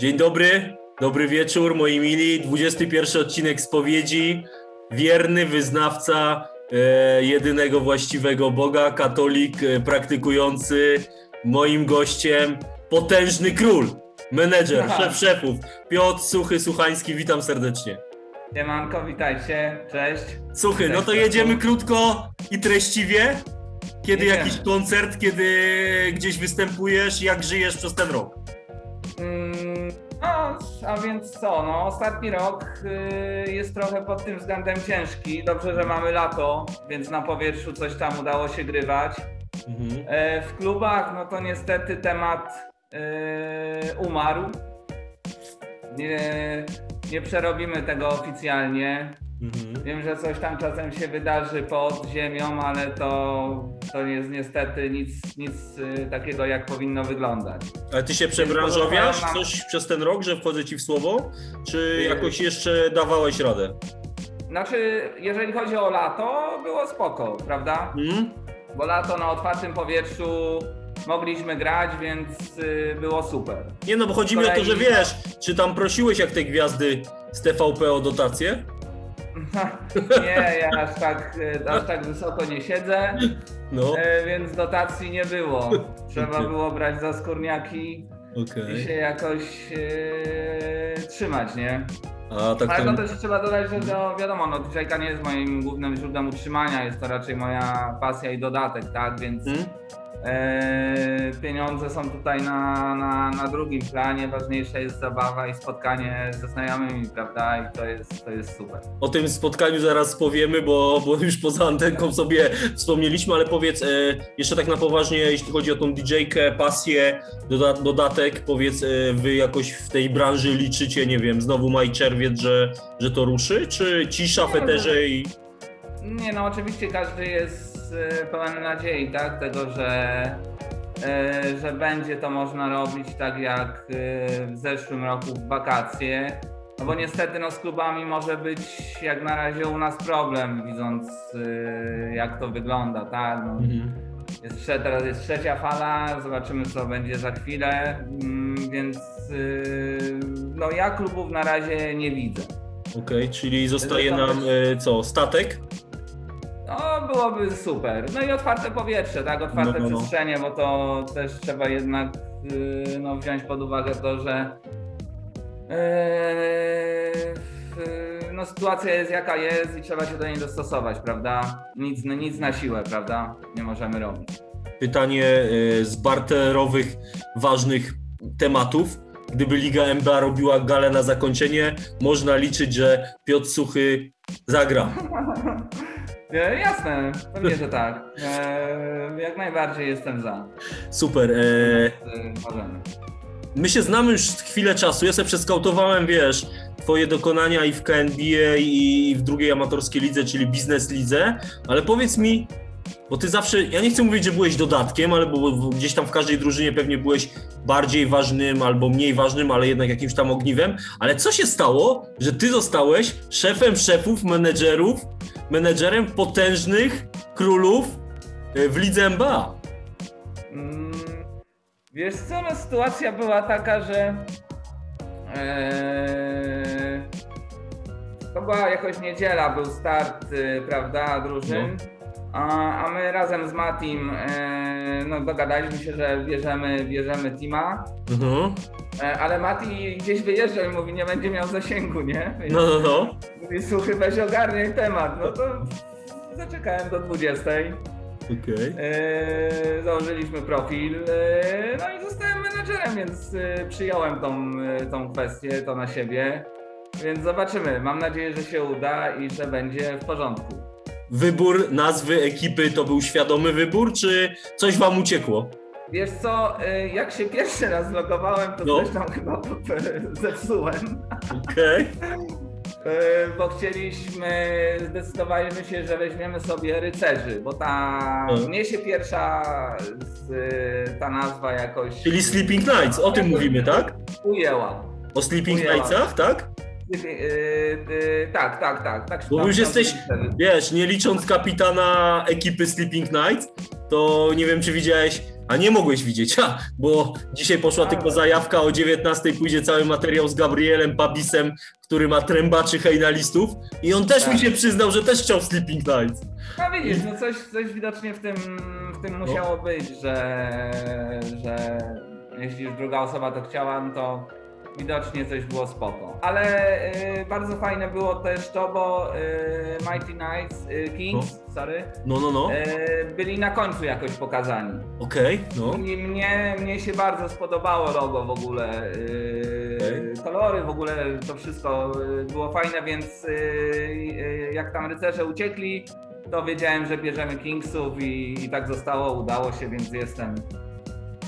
Dzień dobry, dobry wieczór moi mili. 21 odcinek spowiedzi. Wierny wyznawca e, jedynego właściwego Boga, katolik e, praktykujący. Moim gościem potężny król, menedżer, Aha. szef szefów, Piotr Suchy Suchański. Witam serdecznie. Siemanko, witajcie, cześć. Suchy, no Cześć, to Piotrku. jedziemy krótko i treściwie. Kiedy Jedziemy. jakiś koncert, kiedy gdzieś występujesz, jak żyjesz przez ten rok? A więc co, no ostatni rok y, jest trochę pod tym względem ciężki. Dobrze, że mamy lato, więc na powietrzu coś tam udało się grywać. Mhm. E, w klubach, no to niestety temat y, umarł. Nie, nie przerobimy tego oficjalnie. Mhm. Wiem, że coś tam czasem się wydarzy pod ziemią, ale to, to jest niestety nic, nic y, takiego, jak powinno wyglądać. Ale ty się przebranżowiasz Nam- coś przez ten rok, że wchodzę ci w słowo? Czy jakoś jeszcze dawałeś radę? Znaczy, jeżeli chodzi o lato, było spoko, prawda? Hmm? Bo lato na otwartym powietrzu mogliśmy grać, więc y, było super. Nie no, bo chodzi mi o to, że wiesz, czy tam prosiłeś jak te gwiazdy z TVP o dotację? nie, ja aż tak, y, aż tak wysoko nie siedzę, No, e, więc dotacji nie było. Trzeba było brać za skórniaki okej. i się jakoś e, trzymać, nie? A tak Ale to... to też trzeba dodać, że to wiadomo, no DJ nie jest moim głównym źródłem utrzymania, jest to raczej moja pasja i dodatek, tak? Więc Hmm? E, pieniądze są tutaj na, na, na drugim planie, ważniejsza jest zabawa i spotkanie ze znajomymi, prawda? I to jest, to jest super. O tym spotkaniu zaraz powiemy, bo, bo już poza antenką sobie wspomnieliśmy, ale powiedz e, jeszcze tak na poważnie, jeśli chodzi o tą DJ-kę, pasję, doda dodatek, powiedz, e, wy jakoś w tej branży liczycie, nie wiem, znowu maj, czerwiec, że, że to ruszy, czy cisza w no, eterze i... Nie no, oczywiście każdy jest pełen nadziei, tak? Tego, że, e, że będzie to można robić tak jak e, w zeszłym roku w wakacje. No bo niestety no, z klubami może być jak na razie u nas problem, widząc e, jak to wygląda, tak? No, Mhm. jest, teraz jest trzecia fala, zobaczymy co będzie za chwilę, mm, więc no ja klubów na razie nie widzę. Okej, czyli zostaje nam co, statek? No, byłoby super. No i otwarte powietrze, tak? Otwarte No, no, no. przestrzenie, bo to też trzeba jednak yy, no, wziąć pod uwagę to, że yy, no, sytuacja jest jaka jest i trzeba się do niej dostosować, prawda? Nic, nic na siłę, prawda? Nie możemy robić. Pytanie e, z barterowych, ważnych tematów. Gdyby Liga NBA robiła galę na zakończenie, można liczyć, że Piotr Suchy zagra. E, jasne, pewnie, że tak. E, jak najbardziej jestem za. Super. E, E, my się znamy już chwilę czasu. Ja sobie przeskautowałem, wiesz, twoje dokonania i w KNBA i w drugiej amatorskiej lidze, czyli biznes lidze, ale powiedz mi, bo ty zawsze, ja nie chcę mówić, że byłeś dodatkiem, ale bo, bo gdzieś tam w każdej drużynie pewnie byłeś bardziej ważnym albo mniej ważnym, ale jednak jakimś tam ogniwem, ale co się stało, że ty zostałeś szefem szefów, menedżerów, menedżerem potężnych królów e, w lidze NBA? Mm, Wiesz co, no sytuacja była taka, że e, to była jakoś niedziela, był start, y, prawda, drużyn, a, a my razem z Matim e, no, dogadaliśmy się, że bierzemy, bierzemy Tima, Mhm. e, ale Mati gdzieś wyjeżdżał i mówi, nie będzie miał zasięgu, nie? Więc No, no, no. Mówi, słuchaj, weź ogarniaj temat, no to zaczekałem do 20. Okej. Eee, założyliśmy profil, eee, no i zostałem menadżerem, więc eee, przyjąłem tą, tą kwestię, to na siebie. Więc zobaczymy. Mam nadzieję, że się uda i że będzie w porządku. Wybór nazwy ekipy to był świadomy wybór, czy coś wam uciekło? Wiesz co, jak się pierwszy raz logowałem, to No. coś tam chyba e, zepsułem. Okej. Eee, bo chcieliśmy, zdecydowaliśmy się, że weźmiemy sobie rycerzy, bo ta No. mnie się pierwsza z, e, ta nazwa jakoś Czyli Sleeping Nights, o tym mówimy, tak? ujęła. O Sleeping Ujęła. Nightsach, tak? Yy, yy, tak, tak, tak. tak Bo już jesteś, wiesz, nie licząc kapitana ekipy Sleeping Nights, to nie wiem, czy widziałeś A nie mogłeś widzieć, ha, bo dzisiaj poszła tylko zajawka o 19 pójdzie cały materiał z Gabrielem Pabisem, który ma trębaczy hejnalistów i on też Tak. mi się przyznał, że też chciał Sleeping Nights. No widzisz, no coś, coś widocznie w tym, w tym musiało być, że, że jeśli już druga osoba to chciała, no to widocznie coś było spoko. Ale y, bardzo fajne było też to, bo y, Mighty Knights, y, Kings, sorry, No, no, no, y, byli na końcu jakoś pokazani. okej, no. I mnie, mnie się bardzo spodobało logo w ogóle. Yy, Okej. Kolory w ogóle to wszystko yy, było fajne, więc jak tam rycerze uciekli, to wiedziałem, że bierzemy Kingsów i, i tak zostało, udało się, więc jestem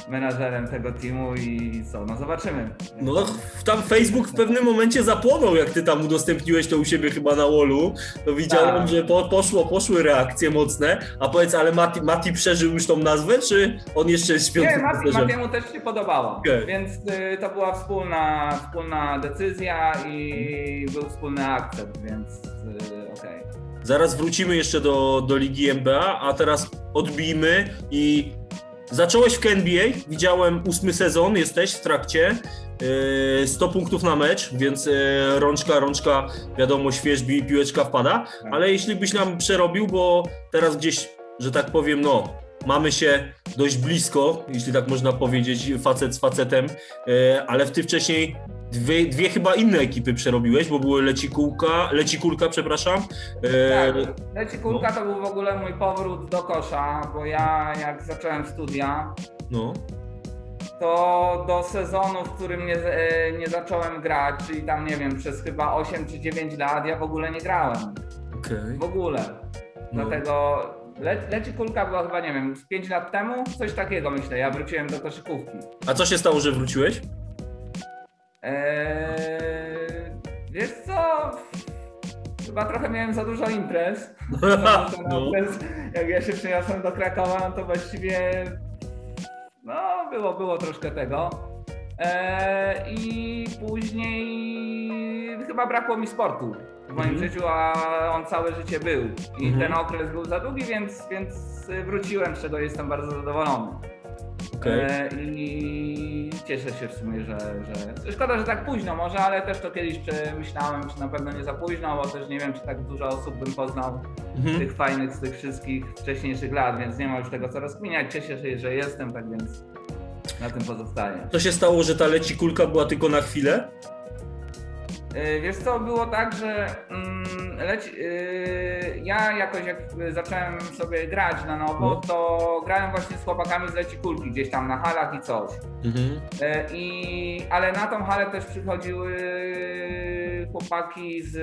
menadżerem tego teamu i co, no zobaczymy. No tam Facebook w pewnym momencie zapłonął, jak ty tam udostępniłeś to u siebie chyba na wallu, to widziałem, Tak. że po, poszło, poszły reakcje mocne, a powiedz, ale Mati, Mati przeżył już tą nazwę, czy on jeszcze jest Nie, śpiącym Mati? Matiemu też się podobało, Okej. więc y, to była wspólna, wspólna decyzja i był wspólny akcept, więc y, okej. Zaraz wrócimy jeszcze do, do Ligi NBA, a teraz odbijmy i zacząłeś w KNBA, widziałem ósmy sezon, jesteś w trakcie, yy, 100 punktów na mecz, więc yy, rączka, rączka, wiadomo, świeżbi, piłeczka wpada, ale jeśli byś nam przerobił, bo teraz gdzieś, że tak powiem, no, mamy się dość blisko, jeśli tak można powiedzieć, facet z facetem, yy, ale w ty wcześniej dwie, dwie chyba inne ekipy przerobiłeś, bo były Leci Kulka, Leci Kulka, przepraszam, Tak, yy, Leci Kulka to był w ogóle mój powrót do kosza, bo ja jak zacząłem studia, no, to do sezonu, w którym nie, e, nie zacząłem grać, czyli tam nie wiem, przez chyba 8 czy 9 lat ja w ogóle nie grałem. okej. W ogóle. No. Dlatego Le, Leci Kulka była chyba, nie wiem, z 5 lat temu, coś takiego myślę, ja wróciłem do koszykówki. A co się stało, że wróciłeś? Eee, wiesz co? Chyba trochę miałem za dużo imprez. No, ten okres, jak ja się przeniosłem do Krakowa, no to właściwie no było, było troszkę tego. Eee, I później chyba brakło mi sportu w moim Mhm. życiu, a on całe życie był. I Mhm. ten okres był za długi, więc, więc wróciłem, z czego jestem bardzo zadowolony. Okej. E, I cieszę się w sumie, że, że. Szkoda, że tak późno może, ale też to kiedyś przemyślałem, czy na pewno nie za późno, bo też nie wiem, czy tak dużo osób bym poznał Mhm. tych fajnych z tych wszystkich wcześniejszych lat, więc nie ma już tego co rozkminiać. Cieszę się, że jestem, tak więc na tym pozostaję. Co się stało, że ta leci kulka była tylko na chwilę? E, Wiesz co, było tak, że mm, leci, e, ja jakoś jak zacząłem sobie grać na nowo, No. to grałem właśnie z chłopakami z Leci Kulki gdzieś tam na halach i coś. Mhm. E, I, ale na tą halę też przychodziły chłopaki z.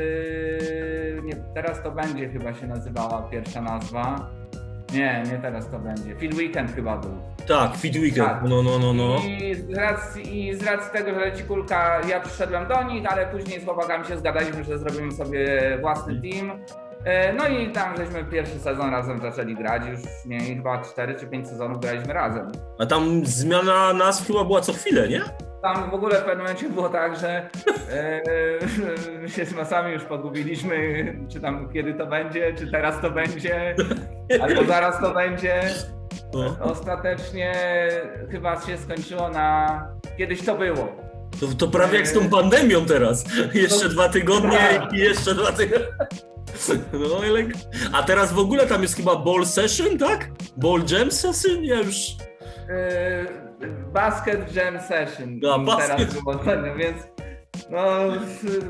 Nie, teraz to będzie chyba się nazywała pierwsza nazwa. Nie, nie teraz to będzie. Field Weekend chyba był. Tak, Fit Weekend. Tak. No, no, no, no. I, z racji, I z racji tego, że leci kulka, ja przyszedłem do nich, ale później z chłopakami się zgadaliśmy, że zrobimy sobie własny team. E, No i tam żeśmy pierwszy sezon razem zaczęli grać. Już nie chyba 4 czy 5 sezonów graliśmy razem. A tam zmiana nazw chyba była co chwilę, nie? Tam w ogóle w pewnym momencie było tak, że e, my się z masami już pogubiliśmy, czy tam kiedy to będzie, czy teraz to będzie, albo zaraz to będzie. No. Ostatecznie chyba się skończyło na kiedyś to było. To, to prawie jak z tą pandemią teraz. Jeszcze dwa tygodnie i jeszcze dwa tygodnie. No. A teraz w ogóle tam jest chyba Ball Session, tak? Ball Jam Session? Ja już... Basket Jam Session. A, basket. Teraz było więc no,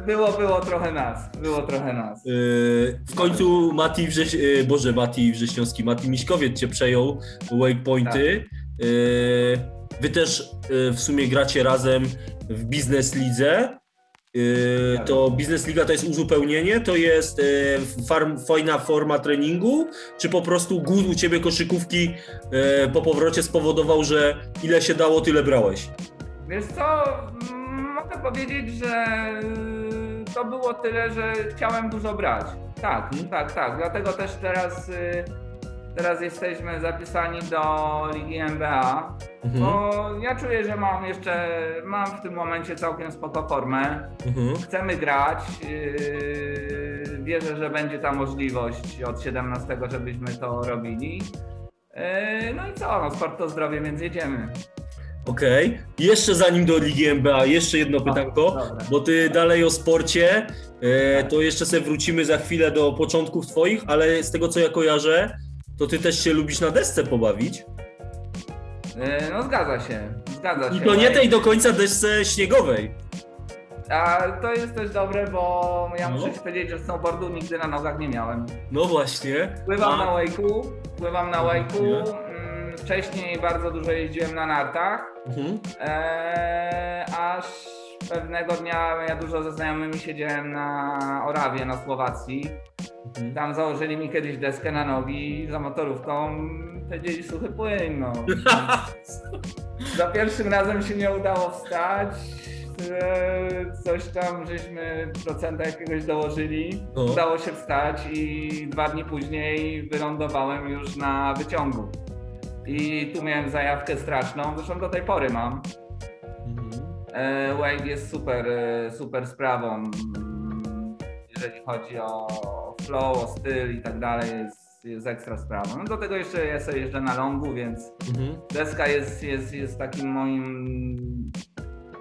było, było trochę nas. Było trochę nas. Yy, w końcu Mati Wrześ... yy, Boże, Mati Wrześniowski, Mati Miśkowiec cię przejął Wake Pointy. Tak. Yy, wy też yy, w sumie gracie razem w Biznes Lidze. Yy, to Biznes Liga to jest uzupełnienie, to jest yy, farm, fajna forma treningu, czy po prostu głód u ciebie koszykówki yy, po powrocie spowodował, że ile się dało, tyle brałeś? Wiesz co, mm, mogę powiedzieć, że to było tyle, że chciałem dużo brać. Tak, Mhm. tak, tak. Dlatego też teraz, teraz jesteśmy zapisani do Ligi NBA. Mhm. Bo ja czuję, że mam jeszcze, mam w tym momencie całkiem spoko formę. Mhm. Chcemy grać. Yy, wierzę, że będzie ta możliwość od 17, żebyśmy to robili. E, No i co, no sport to zdrowie, więc jedziemy. Okej. Jeszcze zanim do Ligi NBA, jeszcze jedno pytanko, dobra. bo ty dalej o sporcie, e, Tak. to jeszcze sobie wrócimy za chwilę do początków twoich, ale z tego co ja kojarzę, to ty też się lubisz na desce pobawić. E, No zgadza się, zgadza I się. to nie tej do końca desce śniegowej. A to jest też dobre, bo ja No. muszę ci powiedzieć, że snowboardu nigdy na nogach nie miałem. No właśnie. Pływam A- na wake'u, pływam na wake'u. Nie. mm, Wcześniej bardzo dużo jeździłem na nartach, Mhm. e, aż pewnego dnia ja dużo ze znajomymi siedziałem na Orawie na Słowacji. Mhm. Tam założyli mi kiedyś deskę na nogi za motorówką, powiedzieli suchy płyn, no. Za pierwszym razem się nie udało wstać. Coś tam żeśmy procenta jakiegoś dołożyli. No. Udało się wstać i dwa dni później wylądowałem już na wyciągu. I tu miałem zajawkę straszną, zresztą do tej pory mam. Mhm. E, Wave jest super, e, super sprawą. mm, Jeżeli chodzi o flow, o styl i tak dalej, jest, jest ekstra sprawą. No do tego jeszcze ja sobie jeżdżę na longu, więc Mhm. deska jest, jest, jest takim moim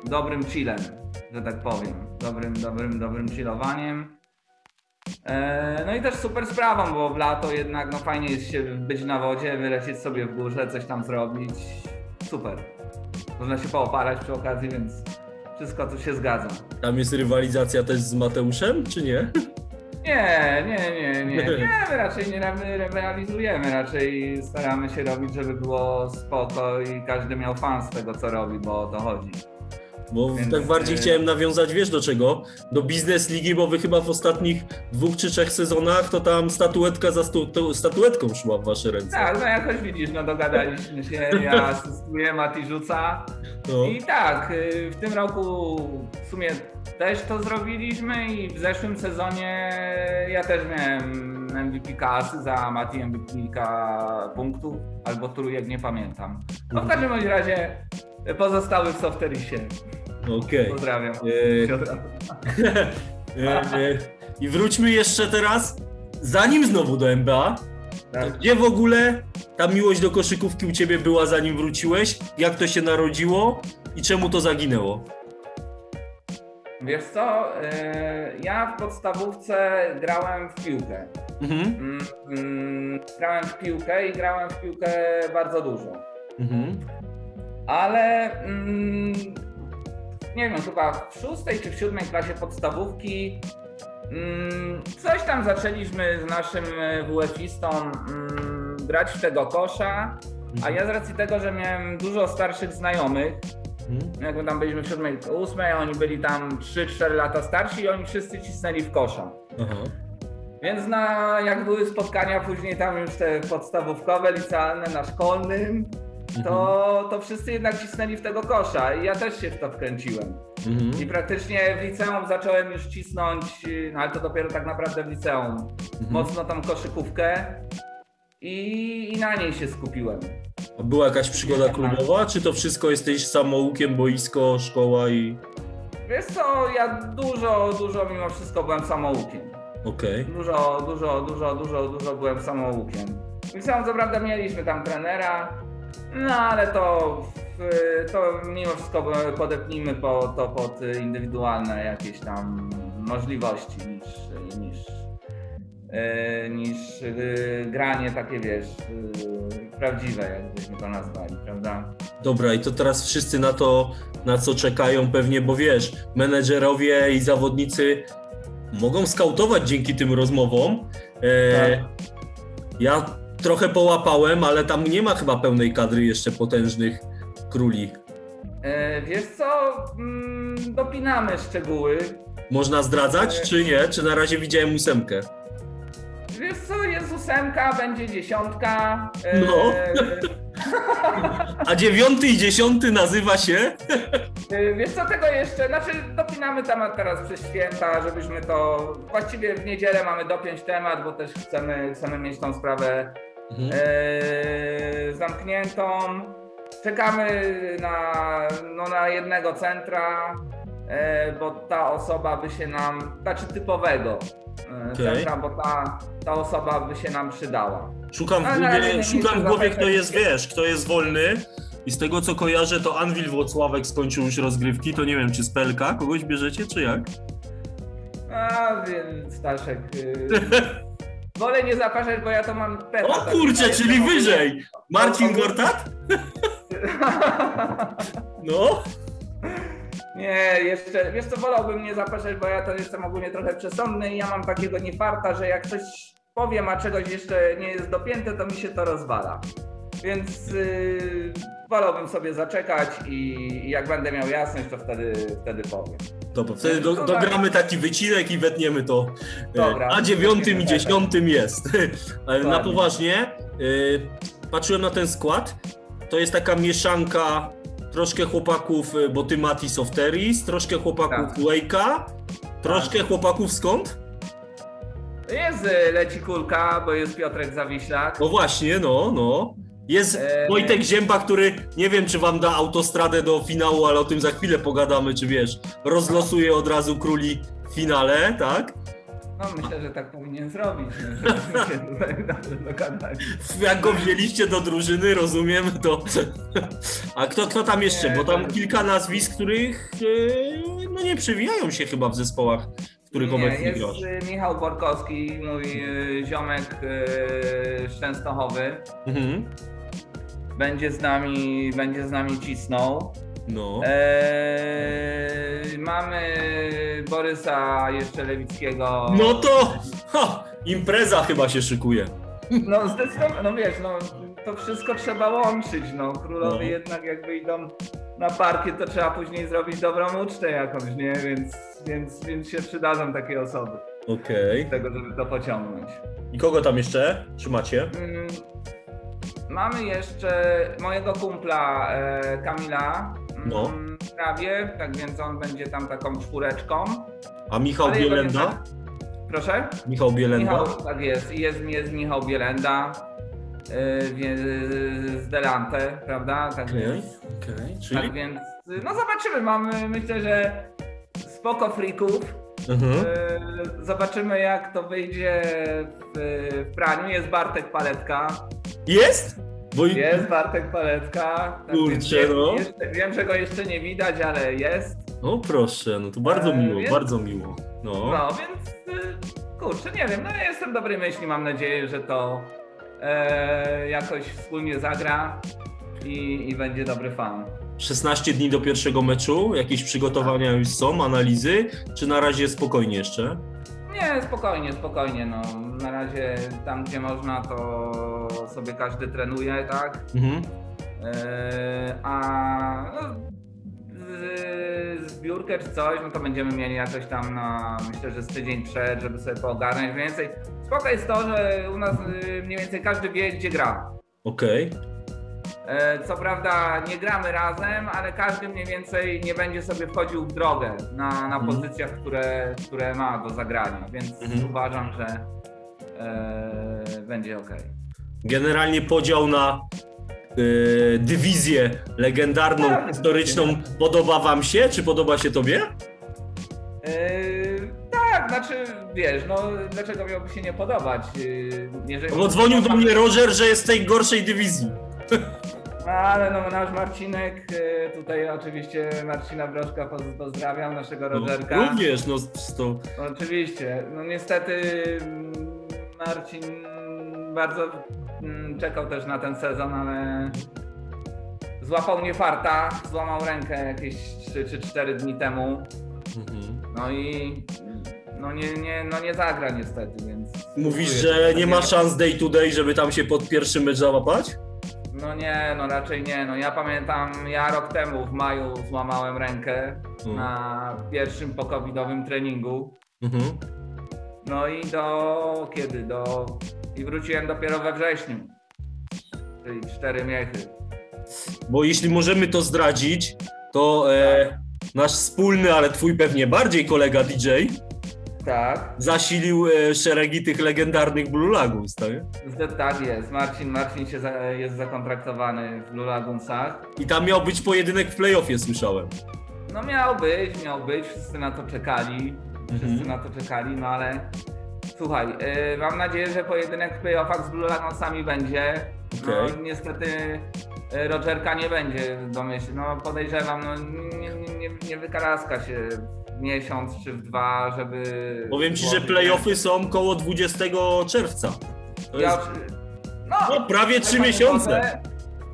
dobrym chillem, że tak powiem. Dobrym, dobrym, dobrym chillowaniem. E, No i też super sprawą, bo w lato jednak no fajnie jest się być na wodzie, wylecieć sobie w górze, coś tam zrobić. Super. Można się poopalać przy okazji, więc wszystko tu się zgadza. Tam jest rywalizacja też z Mateuszem, czy nie? Nie, nie, nie, nie, nie, my raczej nie realizujemy, raczej staramy się robić, żeby było spoko i każdy miał fan z tego, co robi, bo o to chodzi. Bo tak bardziej e, chciałem nawiązać, wiesz do czego? Do biznes ligi, bo wy chyba w ostatnich dwóch czy trzech sezonach to tam statuetka za stu, tak szła w wasze ręce. Tak, no jakoś widzisz, no dogadaliśmy się, ja asystuję, Mati rzuca No. i tak, y, w tym roku w sumie też to zrobiliśmy i w zeszłym sezonie ja też miałem MVP kasy za Mati MVP punktów albo trójek, nie pamiętam. No w każdym bądź razie pozostały w Softerisie. Okej. Pozdrawiam. E, e, e, I wróćmy jeszcze teraz, zanim znowu do NBA, to Tak. gdzie w ogóle ta miłość do koszykówki u ciebie była zanim wróciłeś? Jak to się narodziło i czemu to zaginęło? Wiesz co, y, ja w podstawówce grałem w piłkę. Mhm. Mm, mm, Grałem w piłkę i grałem w piłkę bardzo dużo. Mhm. Ale mm, nie wiem, chyba w szóstej czy w siódmej klasie podstawówki coś tam zaczęliśmy z naszym e, WF-istą grać w tego kosza, a ja z racji tego, że miałem dużo starszych znajomych, Mhm. jakby tam byliśmy w siódmej, ósmej, oni byli tam 3-4 lata starsi i oni wszyscy cisnęli w kosza. Aha. Więc na, jak były spotkania później tam już te podstawówkowe, licealne na szkolnym, to, to wszyscy jednak cisnęli w tego kosza i ja też się w to wkręciłem. Mhm. I praktycznie w liceum zacząłem już cisnąć, y, no ale to dopiero tak naprawdę w liceum, Mhm. mocno tam koszykówkę i, i na niej się skupiłem. Była jakaś przygoda klubowa, czy to wszystko jesteś samoukiem, boisko, szkoła i... Wiesz co, ja dużo, dużo mimo wszystko byłem samoukiem. Okej. Dużo, dużo, dużo, dużo, dużo byłem samoukiem. W liceum co prawda mieliśmy tam trenera, no ale to, w- to mimo wszystko podepnijmy po, to pod indywidualne jakieś tam możliwości niż, niż, niż e, granie takie wiesz, e, prawdziwe jakbyśmy to nazwali, prawda? Dobra, i to teraz wszyscy na to, na co czekają pewnie, bo wiesz, menedżerowie i zawodnicy mogą skautować dzięki tym rozmowom. E, Tak. Ja trochę połapałem, ale tam nie ma chyba pełnej kadry jeszcze potężnych króli. E, Wiesz co, mm, dopinamy szczegóły, Można zdradzać, czy nie? Czy na razie widziałem ósemkę? Ósemka, będzie dziesiątka. e, No. A dziewiąty i dziesiąty nazywa się? e, Wiesz co, tego jeszcze, znaczy dopinamy temat teraz przez święta, żebyśmy to, właściwie w niedzielę mamy dopiąć temat, bo też chcemy, chcemy mieć tą sprawę Mhm. e, zamkniętą. Czekamy na, no, na jednego centra. E, bo ta osoba by się nam, znaczy typowego e, Okej. centra, bo ta, ta osoba by się nam przydała. Szukam w na razie głowie, szukam w głowie kto jest, wiesz, kto jest wolny. I z tego co kojarzę, to Anwil Włocławek skończył już rozgrywki, to nie wiem, czy z PLK kogoś bierzecie, czy jak? A więc Staszek, y, wolę nie zapraszać, bo ja to mam peta. O kurczę, czyli wyżej! Marcin Gortat? No. Nie, jeszcze, wiesz co, wolałbym nie zapraszać, bo ja to jestem ogólnie trochę przesądny i ja mam takiego niefarta, że jak coś powiem, a czegoś jeszcze nie jest dopięte, to mi się to rozwala. Więc yy, wolałbym sobie zaczekać i, i jak będę miał jasność, to wtedy, wtedy powiem. Dobra, wtedy do, No tak. dogramy taki wycinek i wetniemy to. E, Dobra. A dziewiątym i dziesiątym jest. Ale Na poważnie, y, patrzyłem na ten skład. To jest taka mieszanka troszkę chłopaków, y, bo ty Mati Softeris, troszkę chłopaków Tak. Wake'a, troszkę chłopaków skąd? Jest y, leci kulka, bo jest Piotrek Zawiślak. No właśnie, no, no. Jest Eee. Wojtek Zięba, który nie wiem, czy wam da autostradę do finału, ale o tym za chwilę pogadamy, czy wiesz, rozlosuje od razu króli w finale, tak? No myślę, że tak powinien zrobić. no. Jak go wzięliście do drużyny, rozumiem, to... A kto, kto tam jeszcze? Bo tam kilka nazwisk, których e, no nie przewijają się chyba w zespołach, w których Nie, obecnie grasz. y, Michał Borkowski, mój y, ziomek y, z Częstochowy. Mhm. Będzie z nami, będzie z nami cisnął. No. Eee, mamy Borysa jeszcze Lewickiego. No to ha, impreza chyba się szykuje. No zdecydowanie, no wiesz, no to wszystko trzeba łączyć, no. Królowie No. jednak jakby idą na parkiet, to trzeba później zrobić dobrą ucztę jakąś, nie? Więc, więc, więc się przydadzą takie osoby Okej. do tego, żeby to pociągnąć. I kogo tam jeszcze trzymacie? Mm, Mamy jeszcze mojego kumpla e, Kamila No. prawie, tak więc on będzie tam taką czwóreczką. A Michał Ale Bielenda? tak- Proszę? Michał Bielenda? Michał, tak jest. Jest, jest Michał Bielenda wie- z Delante, prawda? Tak Okej, więc, okej. Czyli? tak więc, no zobaczymy. Mamy, myślę, że spoko freaków. Mhm. E, Zobaczymy jak to wyjdzie w praniu. Jest Bartek Paletka. Jest? Bo Jest Bartek Paletka. Tak Kurczę, no. Jeszcze, wiem, że go jeszcze nie widać, ale jest. O proszę, no to bardzo E, miło, więc- bardzo miło. No. No, więc y, kurczę, nie wiem, no ja jestem dobrej myśli, mam nadzieję, że to e, jakoś wspólnie zagra i, i będzie dobry fan. 16 dni do pierwszego meczu, jakieś przygotowania już są, analizy, czy na razie spokojnie jeszcze? Nie, spokojnie, spokojnie, no. Na razie tam, gdzie można, to sobie każdy trenuje, tak? Mhm. E, a no, zbiórkę czy coś, no to będziemy mieli jakoś tam na, myślę, że z tydzień przed, żeby sobie poogarnąć więcej. Spoko jest to, że u nas y, mniej więcej każdy wie, gdzie gra. Okej. E, Co prawda nie gramy razem, ale każdy mniej więcej nie będzie sobie wchodził w drogę na, na Mhm. pozycjach, które, które ma do zagrania, więc Mhm. uważam, że e, będzie ok. Generalnie podział na y, dywizję legendarną, Tak. historyczną podoba wam się, czy podoba się tobie? tak, znaczy wiesz, no dlaczego miałoby się nie podobać? Yy, jeżeli Bo dzwonił do mnie Roger, że jest w tej gorszej dywizji. Ale no nasz Marcinek, e, tutaj oczywiście Marcina Broszka poz- pozdrawiam, naszego No, Rogerka. również, no to No, oczywiście. No niestety mm, Marcin bardzo mm, czekał też na ten sezon, ale złapał mnie farta, złamał rękę jakieś 3 czy 4 dni temu. mhm. No i no nie, nie, no nie zagra niestety, więc. mówisz, dziękuję. że nie ma szans day to day, żeby tam się pod pierwszy mecz załapać? No nie, no raczej nie. No ja pamiętam, ja rok temu w maju złamałem rękę Mhm. na pierwszym pokowidowym treningu. Mhm. No i do kiedy? Do. I wróciłem dopiero we wrześniu. Czyli cztery miechy. Bo jeśli możemy to zdradzić, to e, nasz wspólny, ale twój pewnie bardziej kolega DJ Tak, zasilił e, szeregi tych legendarnych Blue Lagoons, tak? tak jest. Marcin, Marcin się za, jest zakontraktowany w Blue Lagoonsach. I tam miał być pojedynek w playoffie, słyszałem. No miał być, miał być, wszyscy na to czekali. Wszyscy Mhm. na to czekali, no ale słuchaj, yy, mam nadzieję, że pojedynek w playoffach z Blue Lagoonsami będzie. Okej. No, niestety yy, Rogerka nie będzie domyśl. No podejrzewam, no nie, nie, nie, wykaraska się w miesiąc czy w dwa, żeby... Powiem ci, że playoffy są koło 20 czerwca. To Ja, jest no, no, prawie 3 Może- miesiące.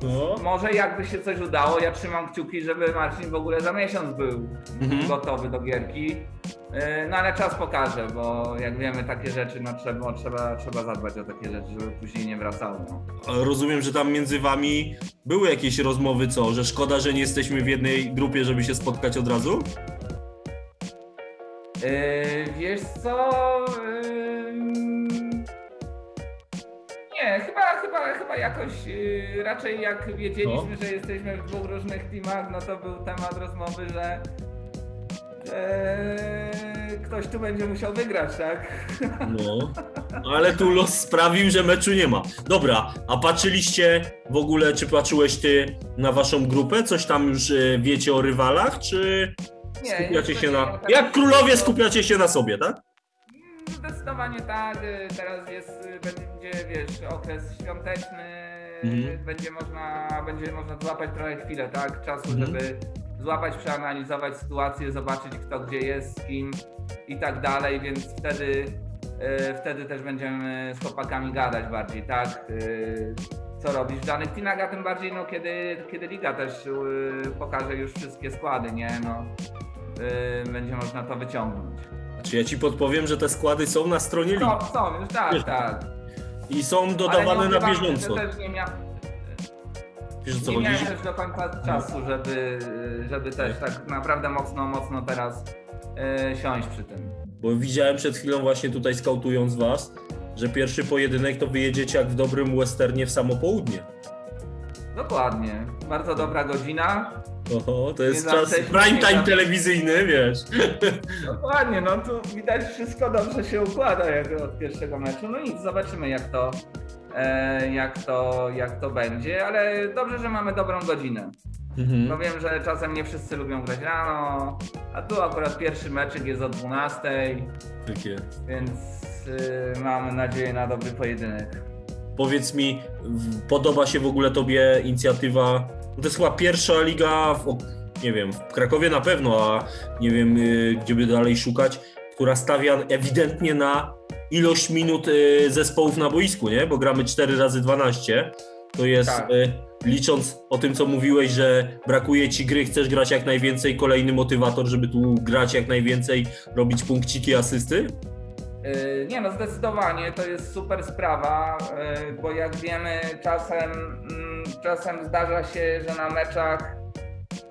No. Może jakby się coś udało, ja trzymam kciuki, żeby Marcin w ogóle za miesiąc był Mhm. gotowy do gierki. Yy, No ale czas pokaże, bo jak wiemy takie rzeczy, no trzeba, trzeba, trzeba zadbać o takie rzeczy, żeby później nie wracały. No. Rozumiem, że tam między wami były jakieś rozmowy, co, że szkoda, że nie jesteśmy w jednej grupie, żeby się spotkać od razu? Yy, wiesz co? Yy, nie, chyba, chyba, chyba jakoś yy, raczej jak wiedzieliśmy, że jesteśmy w dwóch różnych teamach, no to był temat rozmowy, że yy, ktoś tu będzie musiał wygrać, tak? No. Ale tu los sprawił, że meczu nie ma. Dobra, a patrzyliście w ogóle, czy patrzyłeś ty na waszą grupę? Coś tam już e, wiecie o rywalach, czy Nie, skupiacie nie, się na... Jak królowie skupiacie się na sobie, tak? Zdecydowanie tak. y, Teraz jest, y, będzie, wiesz, okres świąteczny, Mhm. będzie można, będzie można złapać trochę chwilę, tak? Czasu, Mhm. żeby złapać, przeanalizować sytuację, zobaczyć kto gdzie jest, z kim i tak dalej, więc wtedy, y, wtedy też będziemy z chłopakami gadać bardziej, tak? Co robisz w danych teamach, a tym bardziej no, kiedy, kiedy liga też pokaże już wszystkie składy, nie? No, będzie można to wyciągnąć. Czy ja ci podpowiem, że te składy są na stronie ligi No, są już, tak, tak. i są dodawane nie na bieżąco. Też nie, mia... Wiesz co nie miałem też do końca czasu, żeby, żeby też tak naprawdę mocno, mocno teraz e, siąść przy tym. Bo widziałem przed chwilą właśnie tutaj skautując was, że pierwszy pojedynek to wyjedziecie jak w dobrym westernie w samo południe. Dokładnie. Bardzo dobra godzina. Oho, to jest czas prime time telewizyjny, wiesz. Dokładnie, no tu widać wszystko dobrze się układa jak od pierwszego meczu. No nic, zobaczymy jak to, e, jak to, jak to będzie, ale dobrze, że mamy dobrą godzinę. No Mhm. wiem, że czasem nie wszyscy lubią grać rano, a tu akurat pierwszy meczek jest o 12. Takie. Więc y, mamy nadzieję na dobry pojedynek. Powiedz mi, podoba się w ogóle tobie inicjatywa? no To jest chyba pierwsza liga, w, nie wiem, w Krakowie na pewno, a nie wiem, y, gdzie by dalej szukać, która stawia ewidentnie na ilość minut y, zespołów na boisku, nie? Bo gramy 4 razy 12. To jest, Tak. y, licząc o tym, co mówiłeś, że brakuje ci gry, chcesz grać jak najwięcej, kolejny motywator, żeby tu grać jak najwięcej, robić punkciki, asysty? Y, Nie no, zdecydowanie to jest super sprawa, y, bo jak wiemy, czasem, mm, czasem zdarza się, że na meczach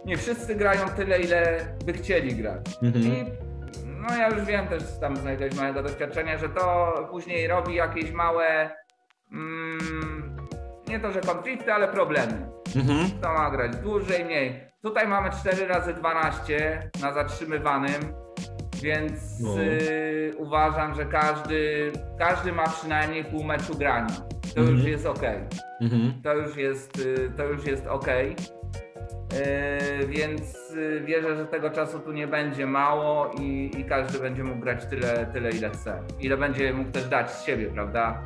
nie wszyscy grają tyle, ile by chcieli grać. Mhm. I no ja już wiem też tam z jakiegoś małego doświadczenia, że to później robi jakieś małe, mm, nie to, że konflikty, ale problemy. Mhm. Kto ma grać dłużej, mniej. Tutaj mamy 4 razy 12 na zatrzymywanym, więc No. y, uważam, że każdy, każdy ma przynajmniej pół meczu grania. To Mhm. już jest ok. Mhm. To już jest, y, to już jest ok. więc y, wierzę, że tego czasu tu nie będzie mało i, i każdy będzie mógł grać tyle, tyle, ile chce. Ile będzie mógł też dać z siebie, prawda?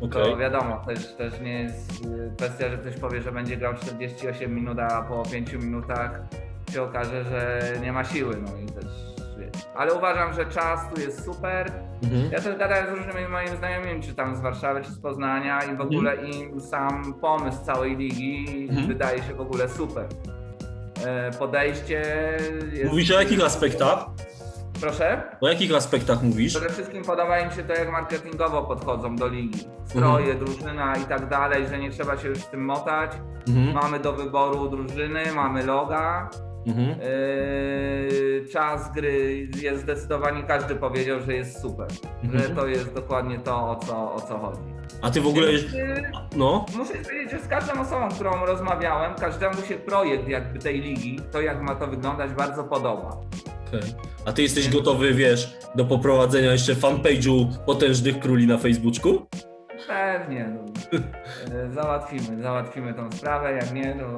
Okej. To wiadomo, też, też nie jest y, kwestia, że ktoś powie, że będzie grał 48 minut, a po 5 minutach się okaże, że nie ma siły. No i też. Ale uważam, że czas tu jest super. Mhm. Ja też gadałem z różnymi moimi znajomymi, czy tam z Warszawy, czy z Poznania i w ogóle im sam pomysł całej ligi Mhm. wydaje się w ogóle super. E, Podejście jest... Mówisz o jakich aspektach? Proszę? O jakich aspektach mówisz? Przede wszystkim podoba im się to, jak marketingowo podchodzą do ligi. Stroje, drużyna i tak dalej, że nie trzeba się już z tym motać. Mhm. Mamy do wyboru drużyny, mamy loga. Mhm. Yy, czas gry jest zdecydowanie, każdy powiedział, że jest super. Że Mhm. to jest dokładnie to, o co, o co chodzi. A ty w ogóle. Więc, yy, No. Muszę powiedzieć, że z każdą osobą, z którą rozmawiałem, każdemu się projekt jakby tej ligi, to jak ma to wyglądać, bardzo podoba. Okej. A ty jesteś gotowy, wiesz, do poprowadzenia jeszcze fanpage'u potężnych króli na Facebooku? Pewnie. No. E, Załatwimy, załatwimy tą sprawę, jak nie, to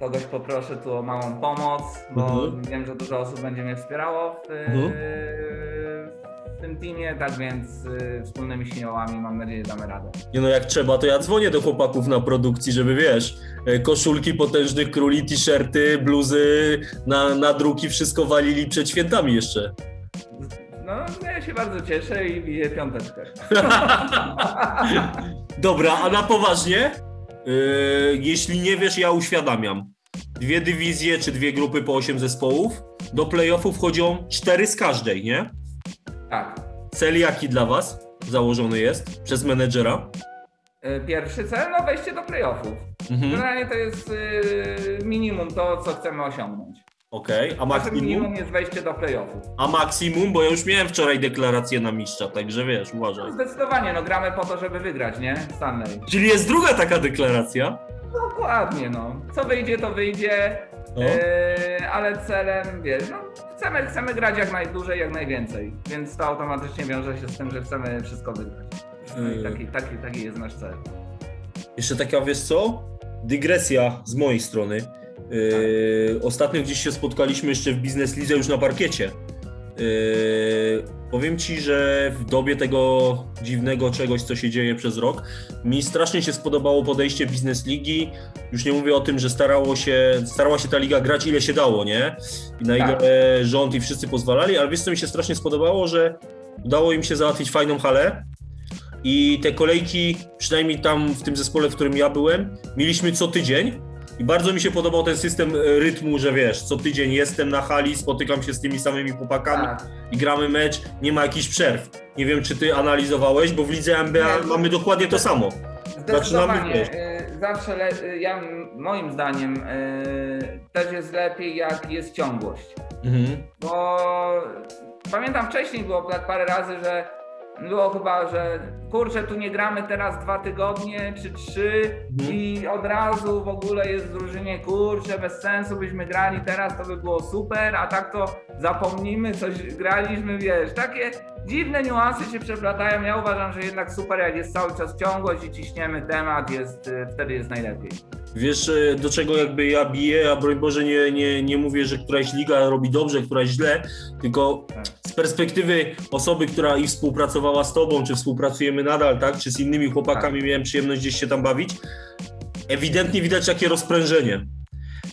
kogoś poproszę tu o małą pomoc, bo Mhm. wiem, że dużo osób będzie mnie wspierało w, Mhm. w tym teamie, tak więc y, wspólnymi siłami mam nadzieję damy radę. Nie no, jak trzeba, to ja dzwonię do chłopaków na produkcji, żeby wiesz, e, koszulki potężnych króli, t-shirty, bluzy, na, na druki, wszystko walili przed świętami jeszcze. No, ja się bardzo cieszę i biję piąteczkę. Dobra, a na poważnie? Yy, jeśli nie wiesz, ja uświadamiam. Dwie dywizje czy dwie grupy po 8 zespołów. Do playoffów wchodzą cztery z każdej, nie? tak. Cel jaki dla was założony jest przez menedżera? Y, Pierwszy cel, no wejście do playoffów. Mhm. Generalnie to jest y, minimum to, co chcemy osiągnąć. Okej, a maksimum? minimum jest wejście do playoffów. A maksimum, bo ja już miałem wczoraj deklarację na mistrza, także wiesz, uważaj. Zdecydowanie, no gramy po to, żeby wygrać, nie? Stanley. Czyli jest druga taka deklaracja. Dokładnie, no. Co wyjdzie, to wyjdzie, No. yy, ale celem, wiesz, no, chcemy, chcemy grać jak najdłużej, jak najwięcej, więc to automatycznie wiąże się z tym, że chcemy wszystko wygrać. No i Yy. taki, taki, taki jest nasz cel. Jeszcze taka, wiesz co? Dygresja z mojej strony. Yy, ostatnio gdzieś się spotkaliśmy jeszcze w Biznes Lidze już na parkiecie. Yy, powiem Ci, że w dobie tego dziwnego czegoś, co się dzieje przez rok, mi strasznie się spodobało podejście Biznes Ligi. Już nie mówię o tym, że starało się, starała się ta liga grać ile się dało, nie? I na ile Tak. rząd i wszyscy pozwalali, ale wiesz co mi się strasznie spodobało, że udało im się załatwić fajną halę, i te kolejki, przynajmniej tam w tym zespole, w którym ja byłem, mieliśmy co tydzień. I bardzo mi się podobał ten system e, rytmu, że wiesz, co tydzień jestem na hali, spotykam się z tymi samymi chłopakami Tak. i gramy mecz, nie ma jakichś przerw. Nie wiem, czy ty analizowałeś, bo w lidze MBA Nie, mamy dokładnie to samo. Zaczynamy, wiesz. y, Zawsze, le, y, ja, moim zdaniem, y, też jest lepiej, jak jest ciągłość. Mhm. Bo pamiętam wcześniej było tak parę razy, że było chyba, że kurczę, tu nie gramy teraz dwa tygodnie czy trzy Mhm. i od razu w ogóle jest drużynie kurczę, bez sensu byśmy grali teraz, to by było super, a tak to zapomnimy, coś graliśmy, wiesz, takie dziwne niuanse się przeplatają. Ja uważam, że jednak super, jak jest cały czas ciągłość i ciśniemy temat, jest, y, wtedy jest najlepiej. Wiesz, e, do czego jakby ja biję, a broń Boże nie, nie, nie mówię, że któraś liga robi dobrze, któraś źle, tylko Tak. z perspektywy osoby, która i współpracowała z tobą, czy współpracujemy nadal, tak, czy z innymi chłopakami miałem przyjemność gdzieś się tam bawić, ewidentnie widać takie rozprężenie.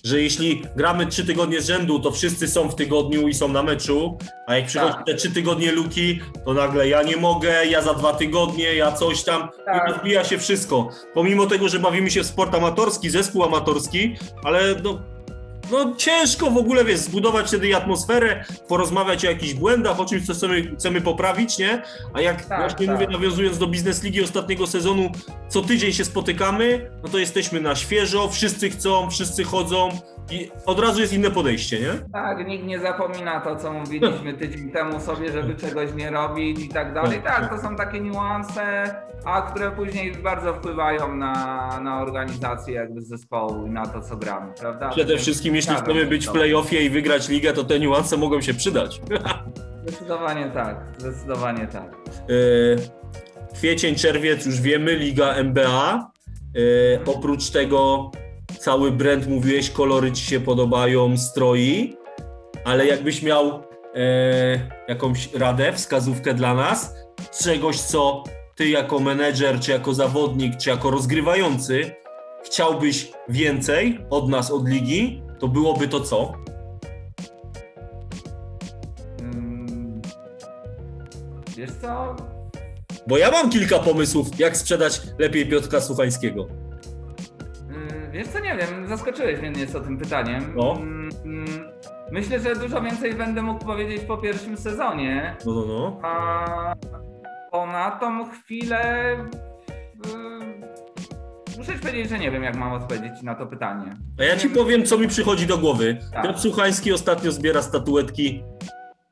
Że jeśli gramy trzy tygodnie z rzędu, to wszyscy są w tygodniu i są na meczu, a jak przychodzi Tak. te trzy tygodnie luki, to nagle ja nie mogę, ja za dwa tygodnie, ja coś tam Tak. i rozbija się wszystko. Pomimo tego, że bawimy się w sport amatorski, zespół amatorski, ale no, no ciężko w ogóle, wiesz, zbudować wtedy atmosferę, porozmawiać o jakichś błędach, o czymś, co chcemy, chcemy poprawić, nie? A jak Tak, właśnie tak. mówię, nawiązując do Biznes Ligi ostatniego sezonu, co tydzień się spotykamy, no to jesteśmy na świeżo, wszyscy chcą, wszyscy chodzą i od razu jest inne podejście, nie? Tak, nikt nie zapomina to, co mówiliśmy tydzień temu sobie, żeby czegoś nie robić i tak dalej. Tak, to są takie niuanse, a które później bardzo wpływają na, na organizację jakby zespołu i na to, co gramy, prawda? Przede wszystkim, jeśli zgadzam chcemy być w playoffie i wygrać ligę, to te niuanse mogą się przydać. Zdecydowanie tak, zdecydowanie tak. E, Kwiecień, czerwiec już wiemy, Liga MBA. E, Oprócz tego cały brand mówiłeś, kolory ci się podobają, stroi, ale jakbyś miał e, jakąś radę, wskazówkę dla nas, czegoś, co ty jako menedżer, czy jako zawodnik, czy jako rozgrywający chciałbyś więcej od nas, od ligi, to byłoby to co? Mm, Wiesz co? Bo ja mam kilka pomysłów, jak sprzedać lepiej Piotra Słuchańskiego. Wiesz co, nie wiem, zaskoczyłeś mnie nieco tym pytaniem. No. Mm, Myślę, że dużo więcej będę mógł powiedzieć po pierwszym sezonie. No, no, no. A na tą chwilę. y, Muszę ci powiedzieć, że nie wiem, jak mam odpowiedzieć na to pytanie. A ja ci powiem, co mi przychodzi do głowy. Tak. Piotr Słuchański ostatnio zbiera statuetki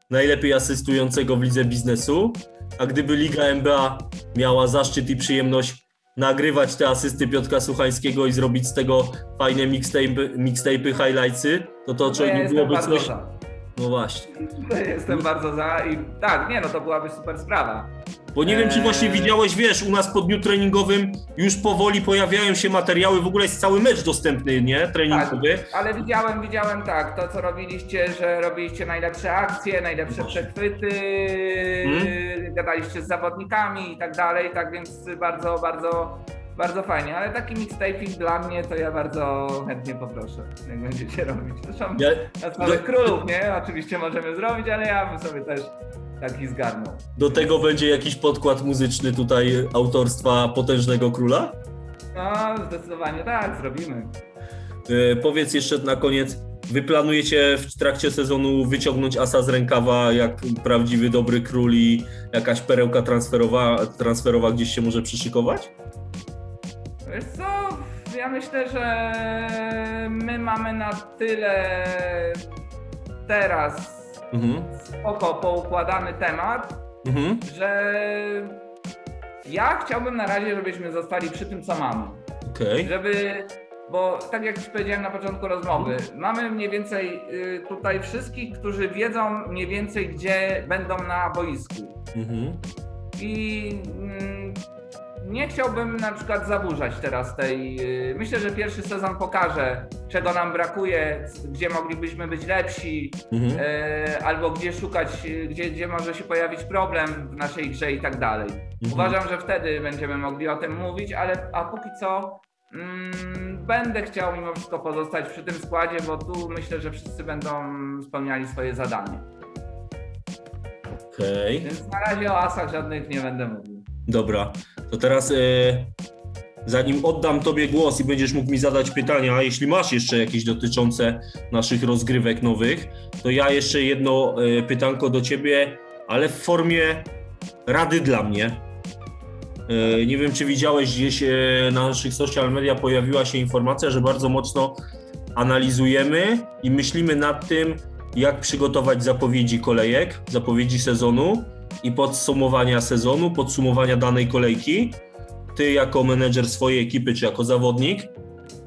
najlepiej asystującego w lidze biznesu, a gdyby Liga MBA miała zaszczyt i przyjemność nagrywać te asysty Piotra Słuchańskiego i zrobić z tego fajne mixtape, mixtape'y, highlightsy, to to czy nie byłoby coś. No właśnie. Jestem bardzo za i tak, nie no, to byłaby super sprawa. Bo nie wiem, czy właśnie Eee. widziałeś, wiesz, u nas po dniu treningowym już powoli pojawiają się materiały, w ogóle jest cały mecz dostępny, nie? Treningowy. Ale widziałem, widziałem tak, to co robiliście, że robiliście najlepsze akcje, najlepsze Właśnie. przechwyty, Hmm? gadaliście z zawodnikami i tak dalej, tak więc bardzo, bardzo, bardzo fajnie. Ale taki mixtaping dla mnie to ja bardzo chętnie poproszę, jak będziecie robić. Zresztą Ja, na Sławek Królów, nie? Oczywiście możemy zrobić, ale ja bym sobie też taki zgarnął. do tego będzie jakiś podkład muzyczny tutaj autorstwa Potężnego Króla? No, zdecydowanie tak, zrobimy. E, powiedz jeszcze na koniec, wy planujecie w trakcie sezonu wyciągnąć asa z rękawa jak prawdziwy dobry król i jakaś perełka transferowa, transferowa gdzieś się może przyszykować? Wiesz co, ja myślę, że my mamy na tyle teraz Mhm. spoko poukładany temat, Mhm. że ja chciałbym na razie, żebyśmy zostali przy tym, co mamy. Okej. Żeby, bo tak jak Ci powiedziałem na początku rozmowy, mamy mniej więcej y, tutaj wszystkich, którzy wiedzą mniej więcej, gdzie będą na boisku. Mhm. I mm, nie chciałbym na przykład zaburzać teraz tej. y, Myślę, że pierwszy sezon pokaże, czego nam brakuje, gdzie moglibyśmy być lepsi, Mhm. e, albo gdzie szukać, y, gdzie, gdzie może się pojawić problem w naszej grze i tak dalej. Mhm. Uważam, że wtedy będziemy mogli o tym mówić, ale a póki co. Mm, będę chciał mimo wszystko pozostać przy tym składzie, bo tu myślę, że wszyscy będą spełniali swoje zadanie. Okej. Więc na razie o asach żadnych nie będę mówił. Dobra, to teraz e, zanim oddam Tobie głos i będziesz mógł mi zadać pytania, jeśli masz jeszcze jakieś dotyczące naszych rozgrywek nowych, to ja jeszcze jedno e, pytanko do Ciebie, ale w formie rady dla mnie. E, nie wiem, czy widziałeś gdzieś na naszych social media pojawiła się informacja, że bardzo mocno analizujemy i myślimy nad tym, jak przygotować zapowiedzi kolejek, zapowiedzi sezonu i podsumowania sezonu, podsumowania danej kolejki. Ty jako menedżer swojej ekipy, czy jako zawodnik,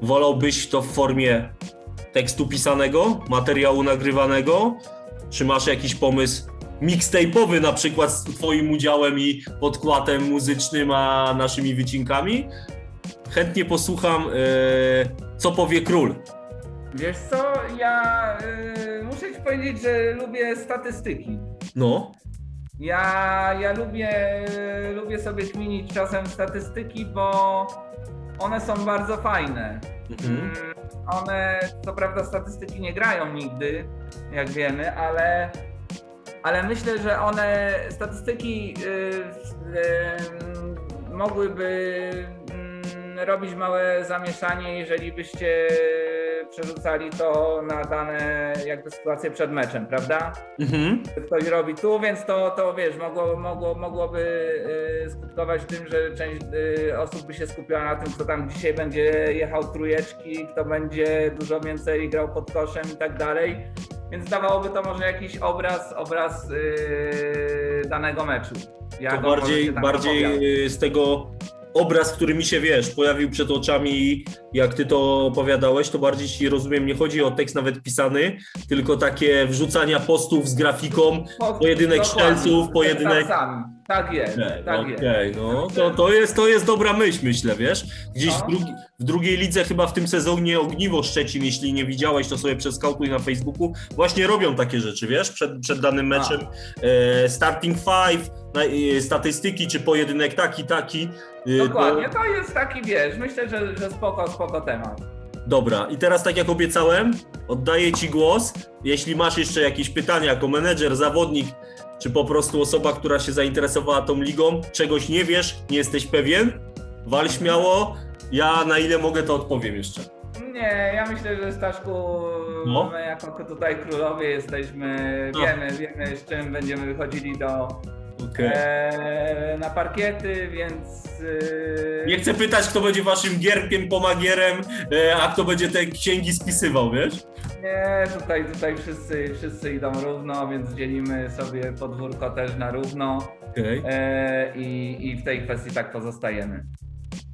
wolałbyś to w formie tekstu pisanego, materiału nagrywanego, czy masz jakiś pomysł mixtape'owy na przykład z twoim udziałem i podkładem muzycznym, a naszymi wycinkami? Chętnie posłucham, e, co powie król. Wiesz co, ja y, muszę ci powiedzieć, że lubię statystyki. No, Ja, ja lubię, lubię sobie kminić czasem statystyki, bo one są bardzo fajne. mhm. Mm, One, co prawda, statystyki nie grają nigdy, jak wiemy, ale, ale myślę, że one, statystyki y, y, mogłyby robić małe zamieszanie, jeżeli byście przerzucali to na dane jakby sytuacje przed meczem, prawda? Mhm. ktoś robi tu, więc to, to wiesz, mogło, mogło, mogłoby y, skutkować tym, że część y, osób by się skupiła na tym, kto tam dzisiaj będzie jechał trujeczki, kto będzie dużo więcej grał pod koszem i tak dalej. Więc dawałoby to może jakiś obraz, obraz y, danego meczu. Jak to bardziej, bardziej z tego obraz, który mi się wiesz, pojawił przed oczami, jak ty to opowiadałeś, to bardziej ci rozumiem, nie chodzi o tekst nawet pisany, tylko takie wrzucania postów z grafiką. Po- pojedynek z pojedynek-. Tak jest, Okej, tak jest. okej, no to, to, jest, to jest dobra myśl, myślę, wiesz. Gdzieś w, No. drugi, w drugiej lidze, chyba w tym sezonie Ogniwo Szczecin, jeśli nie widziałeś, to sobie przeskautuj na Facebooku, właśnie robią takie rzeczy, wiesz, przed, przed danym meczem. E, starting five, statystyki, czy pojedynek taki, taki. e, Dokładnie, to jest taki, wiesz, myślę, że, że spoko, spoko temat. Dobra, i teraz tak jak obiecałem, oddaję Ci głos. Jeśli masz jeszcze jakieś pytania jako menedżer, zawodnik, czy po prostu osoba, która się zainteresowała tą ligą, czegoś nie wiesz, nie jesteś pewien, wal śmiało. Ja na ile mogę, to odpowiem jeszcze. Nie, ja myślę, że Staszku, No. my jako tutaj królowie jesteśmy, No. wiemy, wiemy z czym będziemy wychodzili do, Okej. e, na parkiety, więc e, Nie chcę pytać, kto będzie waszym gierkiem, pomagierem, e, a kto będzie te księgi spisywał, wiesz? nie, tutaj, tutaj wszyscy, wszyscy idą równo, więc dzielimy sobie podwórko też na równo e, i, i w tej kwestii tak pozostajemy.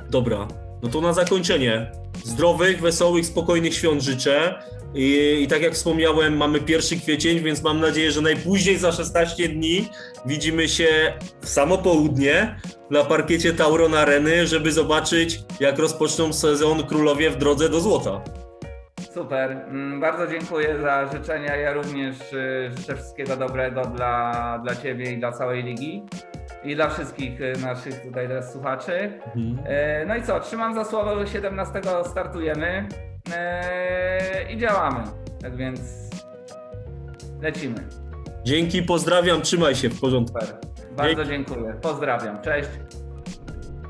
Dobra. No to na zakończenie zdrowych, wesołych, spokojnych świąt życzę. I, I tak jak wspomniałem, mamy pierwszy kwiecień, więc mam nadzieję, że najpóźniej za 16 dni widzimy się w samo południe na parkiecie Tauron Areny, żeby zobaczyć, jak rozpoczną sezon królowie w drodze do złota. Super, Mm, bardzo dziękuję za życzenia. Ja również y, życzę wszystkiego dobrego dla, dla Ciebie i dla całej ligi i dla wszystkich y, naszych tutaj teraz słuchaczy. E, No i co, trzymam za słowo, że 17 startujemy i działamy. Tak więc lecimy. Dzięki, pozdrawiam, trzymaj się w porządku. Super. Bardzo dziękuję. Pozdrawiam. Cześć.